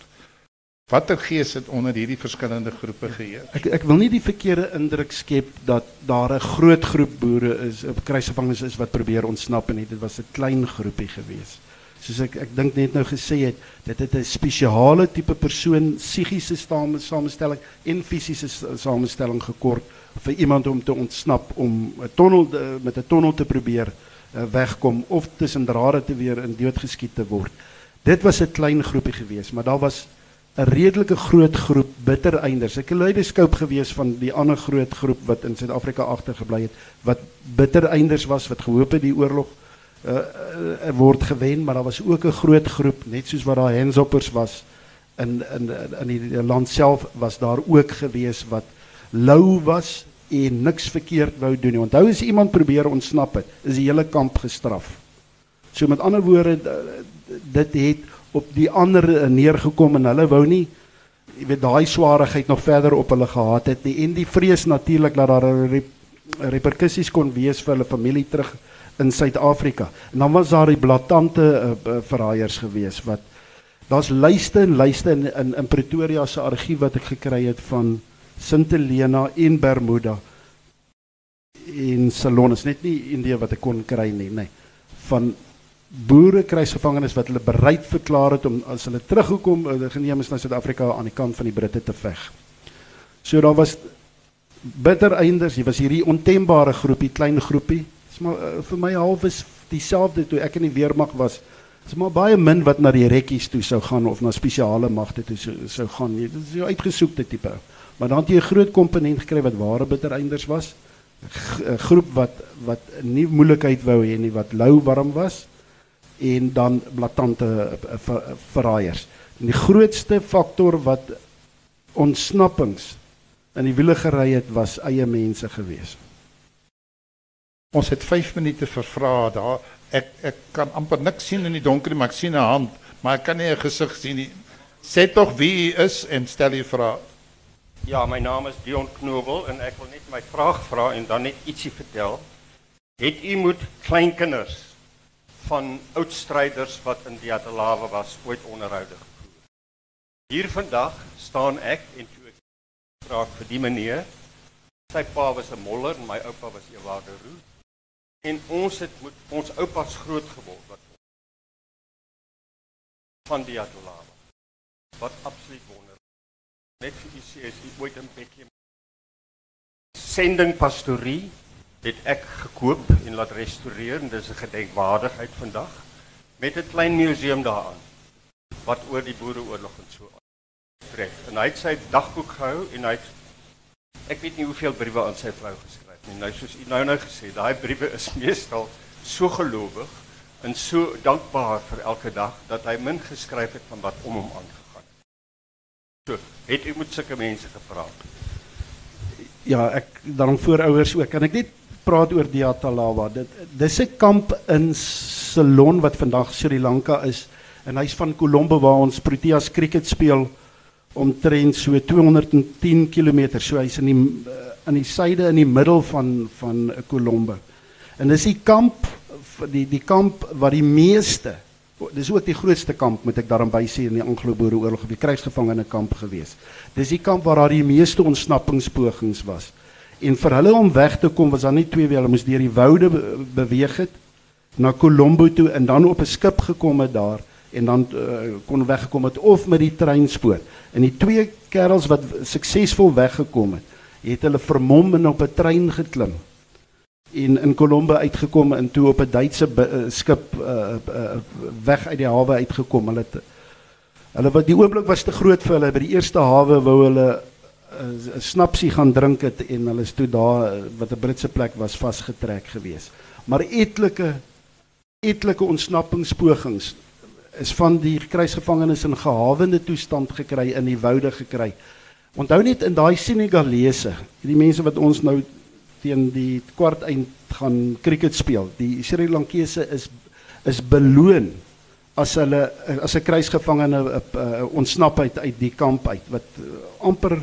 Watter gees het onder hierdie verskillende groepe geheers? Ek ek wil nie die verkeerde indruk skep dat daar 'n groot groep boere is, kruisgevangenes is wat probeer ontsnap en dit was 'n klein groepie gewees. Soos ek ek dink net nou gesê het, dit het 'n spesiale tipe persoon psigiese samestelling en fisiese samestelling gekort vir iemand om te ontsnap om 'n tonnel met 'n tonnel te probeer uh, wegkom of tussen drade te weer in dood geskiet te word. Dit was 'n klein groepie gewees, maar daar was 'n redelike groot groep bittereinders. Ek het leierskap gewees van die ander groot groep wat in Suid-Afrika agtergebly het wat bittereinders was wat gehoop het die oorlog uh, uh, word gewen, maar daar was ook 'n groot groep net soos wat daar henshoppers was in in in die land self was daar ook gewees wat lou was en niks verkeerd wou doen nie. Onthou as iemand probeer ontsnap het, is die hele kamp gestraf. So met ander woorde dit het op die ander neergekom en hulle wou nie jy weet daai swaarigheid nog verder op hulle gehad het nie en die vrees natuurlik dat daar reperkusies kon wees vir hulle familie terug in Suid-Afrika. En dan was daar die blaatante uh, uh, verraaiers gewees wat daar's lyste en lyste in, in in Pretoria se argief wat ek gekry het van Sint Helena en Bermuda in Salon is net nie Indië wat ek kon kry nie, nê. Nee. Van boere kruisgevangenes wat hulle bereid verklaar het om as hulle teruggekom geneem is na Suid-Afrika aan die kant van die Britte te veg. So daar was bitter einders, jy was hierdie ontembare groepie, klein groepie. Dis maar uh, vir my half is dieselfde toe ek in die weermag was. Dis maar baie min wat na die rekkies toe sou gaan of na spesiale magte toe sou, sou gaan. Dit is 'n uitgesoekte tipe. Maar dan het jy 'n groot komponent gekry wat ware bittereinders was. 'n Groep wat wat nie moeilikheid wou hê nie, wat lou warm was en dan blaatante eh, ver, verraaiers. En die grootste faktor wat ontsnappings in die wiele gery het was eie mense gewees. Ons het 5 minute vir vrae daar. Ek ek kan amper niks sien in die donker, maar ek sien 'n hand, maar ek kan nie 'n gesig sien nie. Sê tog wie u is en stel u vrae. Ja, my naam is Dion Knobel en ek wil net my vraag vra en dan net ietsie vertel. Het u moet kleinkinders van oud stryders wat in die Atalawe was ooit onderhoude gevoer? Hier vandag staan ek en toe ek vra vir die meneer. Sy pa was 'n moller en my oupa was 'n waarde roe. En ons het met ons oupas groot geword wat van die Atalawe. Wat absoluut wonder net vir u sê as u ooit in Bethlehem sending pastorie het ek gekoop en laat restoreer en dis 'n gedenkwaardigheid vandag met 'n klein museum daaraan wat oor die boereoorlog en so trek. En hy het sy dagboek gehou en hy het ek weet nie hoeveel briewe aan sy vrou geskryf nie. Nou soos u nou nou gesê, daai briewe is [LAUGHS] meestal so gelowig en so dankbaar vir elke dag dat hy min geskryf het van wat om hom aangaan. So, het u met sulke mense gepraat? Ja, ek dan voorouers ook. Kan ek net praat oor die Atalawa? Dit dis 'n kamp in Ceylon wat vandag Sri Lanka is en hy's van Colombo waar ons Proteas cricket speel omtrent so 210 km. So hy's in die in die suide in die middel van van Colombo. En dis die kamp die die kamp wat die meeste dis ook die grootste kamp moet ek daarin sê in die Anglo-Boereoorlog, die krygsgevangene kamp gewees. Dis die kamp waar daar die meeste ontsnappingspogings was. En vir hulle om weg te kom was daar nie twee wie hulle moes deur die woude beweeg het na Colombo toe en dan op 'n skip gekom het daar en dan uh, kon weggekom het of met die treinspoor. En die twee kerels wat suksesvol weggekom het, het hulle vermom en op 'n trein geklim en in Colombo uitgekom en toe op 'n Duitse uh, skip uh, uh, weg uit die hawe uitgekom. Hulle het, hulle wat die oomblik was te groot vir hulle by die eerste hawe wou hulle 'n uh, snapsie gaan drink het en hulle is toe daar wat 'n Britse plek was vasgetrek gewees. Maar etlike etlike ontsnappingspogings is van die kruisgevangenes in gehawende toestand gekry in die woude gekry. Onthou net in daai Senegalese, die mense wat ons nou teen die kwart eind gaan cricket speel. Die Sri Lankese is is beloon as hulle as 'n kruisgevangene uh, uh, ontsnap uit uit die kamp uit wat uh, amper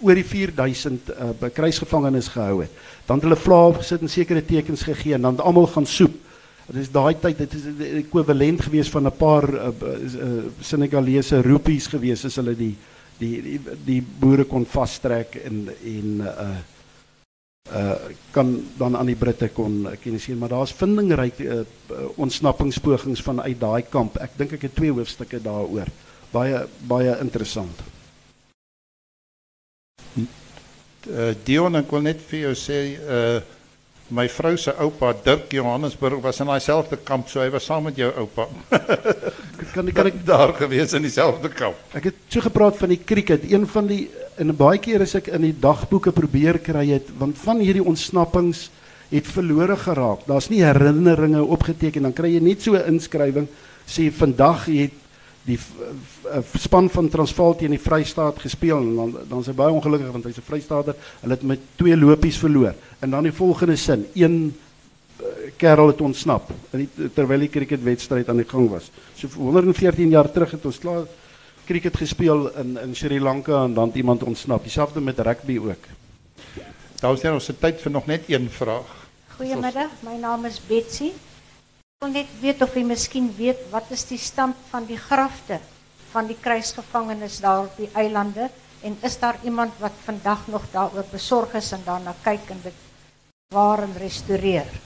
oor die 4000 uh, kruisgevangenes gehou het. Dan het hulle vlae gesit en sekere tekens gegee en dan almal gaan soep. Dit is daai tyd dit is ekwivalent gewees van 'n paar uh, uh, Senegalese rupees gewees as hulle die die die, die boere kon vastrek en en uh uh kan dan aan die Britte kon kennis gee maar daar's vindingryk uh, ontsnappingspogings vanuit daai kamp. Ek dink ek het twee hoofstukke daaroor. Baie baie interessant. Uh, Dion ek wil net vir jou sê uh my vrou se oupa Dirk Johannesburg was in daai selfde kamp so hy was saam met jou oupa. [LAUGHS] kan kan ek [LAUGHS] daar gewees in dieselfde kamp. Ek het so gepraat van die cricket, een van die en baie keer as ek in die dagboeke probeer kry het want van hierdie ontsnappings het verlore geraak. Daar's nie herinneringe opgeteken dan kry jy net so 'n inskrywing sê vandag het die f- span van Transvaal teen die Vrystaat gespeel en dan dan is hy baie ongelukkig want hy's 'n Vrystaater. Hulle het met twee lopies verloor. En dan die volgende sin, een eh, kerel het ontsnap terwyl die cricketwedstryd aan die gang was. So vir 114 jaar terug het ons klaar cricket gespeel in in Sri Lanka en dan het iemand ontsnap. Dieselfde met rugby ook. Dames en heren, ons het tijd voor nog net één vraag. Goedemiddag, mijn naam is Betsy. Wil net weten of u misschien weet wat is die stand van die graften van die krijgsgevangenis daar op die eilanden. En is daar iemand wat vandaag nog daarover bezorgd is en daarna kijkt en dit waar en restaureer?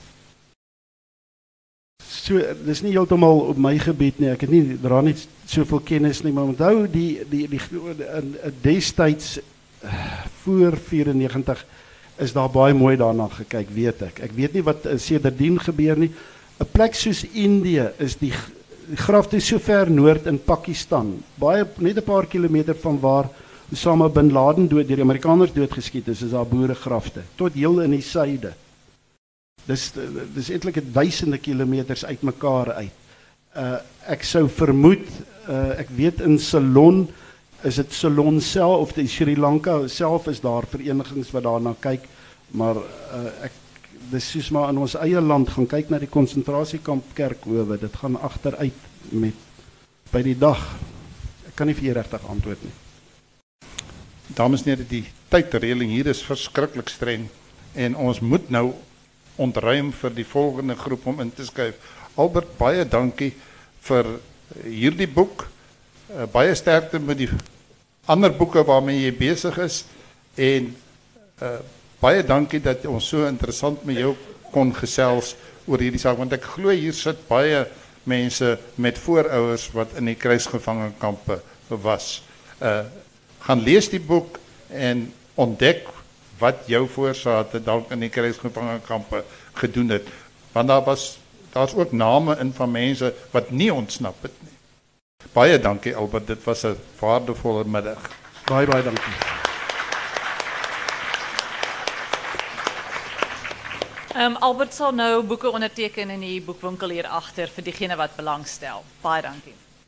So dis nie heeltemal op my gebied nie. Ek het nie dra nie soveel kennis nie, maar onthou die die die in in destyds eh, voor 94 is daar baie mooi daarna gekyk, weet ek. Ek weet nie wat eh, sedertdien gebeur nie. 'n Plek soos Indië is die, grafte so ver noord in Pakistan, baie net 'n paar kilometer van waar Osama bin Laden dood deur die Amerikaners doodgeskiet is, is daar boeregrafte tot heel in die suide. Dis dis eintlik duisende kilometers uitmekaar uit. Uh ek sou vermoed uh ek weet in Ceylon is dit Ceylon self of die Sri Lanka self is daar verenigings wat daarna kyk, maar uh ek dis soos maar in ons eie land gaan kyk na die konsentrasiekamp kerkhowe, dit gaan agteruit met by die dag. Ek kan nie vir jou regtig antwoord nie. Dames en heren, die tijdregeling hier is verschrikkelijk streng. En ons moet nou ontruim vir die volgende groep om in te skryf. Albert, baie dankie vir hierdie boek. Uh, baie sterkte met die ander boeke waarmee jy besig is en uh, baie dankie dat ons so interessant met jou kon gesels oor hierdie saak want ek glo hier sit baie mense met voorouers wat in die kruisgevangenkampe was. Uh gaan lees die boek en ontdek wat jou voorsate dalk in die kruisgevangenkampe gedoen het. Want daar was daar's ook name in van mense wat nie ontsnap het nie. Baie dankie Albert, dit was 'n waardevolle middag. Baie baie dankie. Um, Albert sal nou boeke onderteken in die boekwinkel hier agter vir diegene wat belangstel. Baie dankie.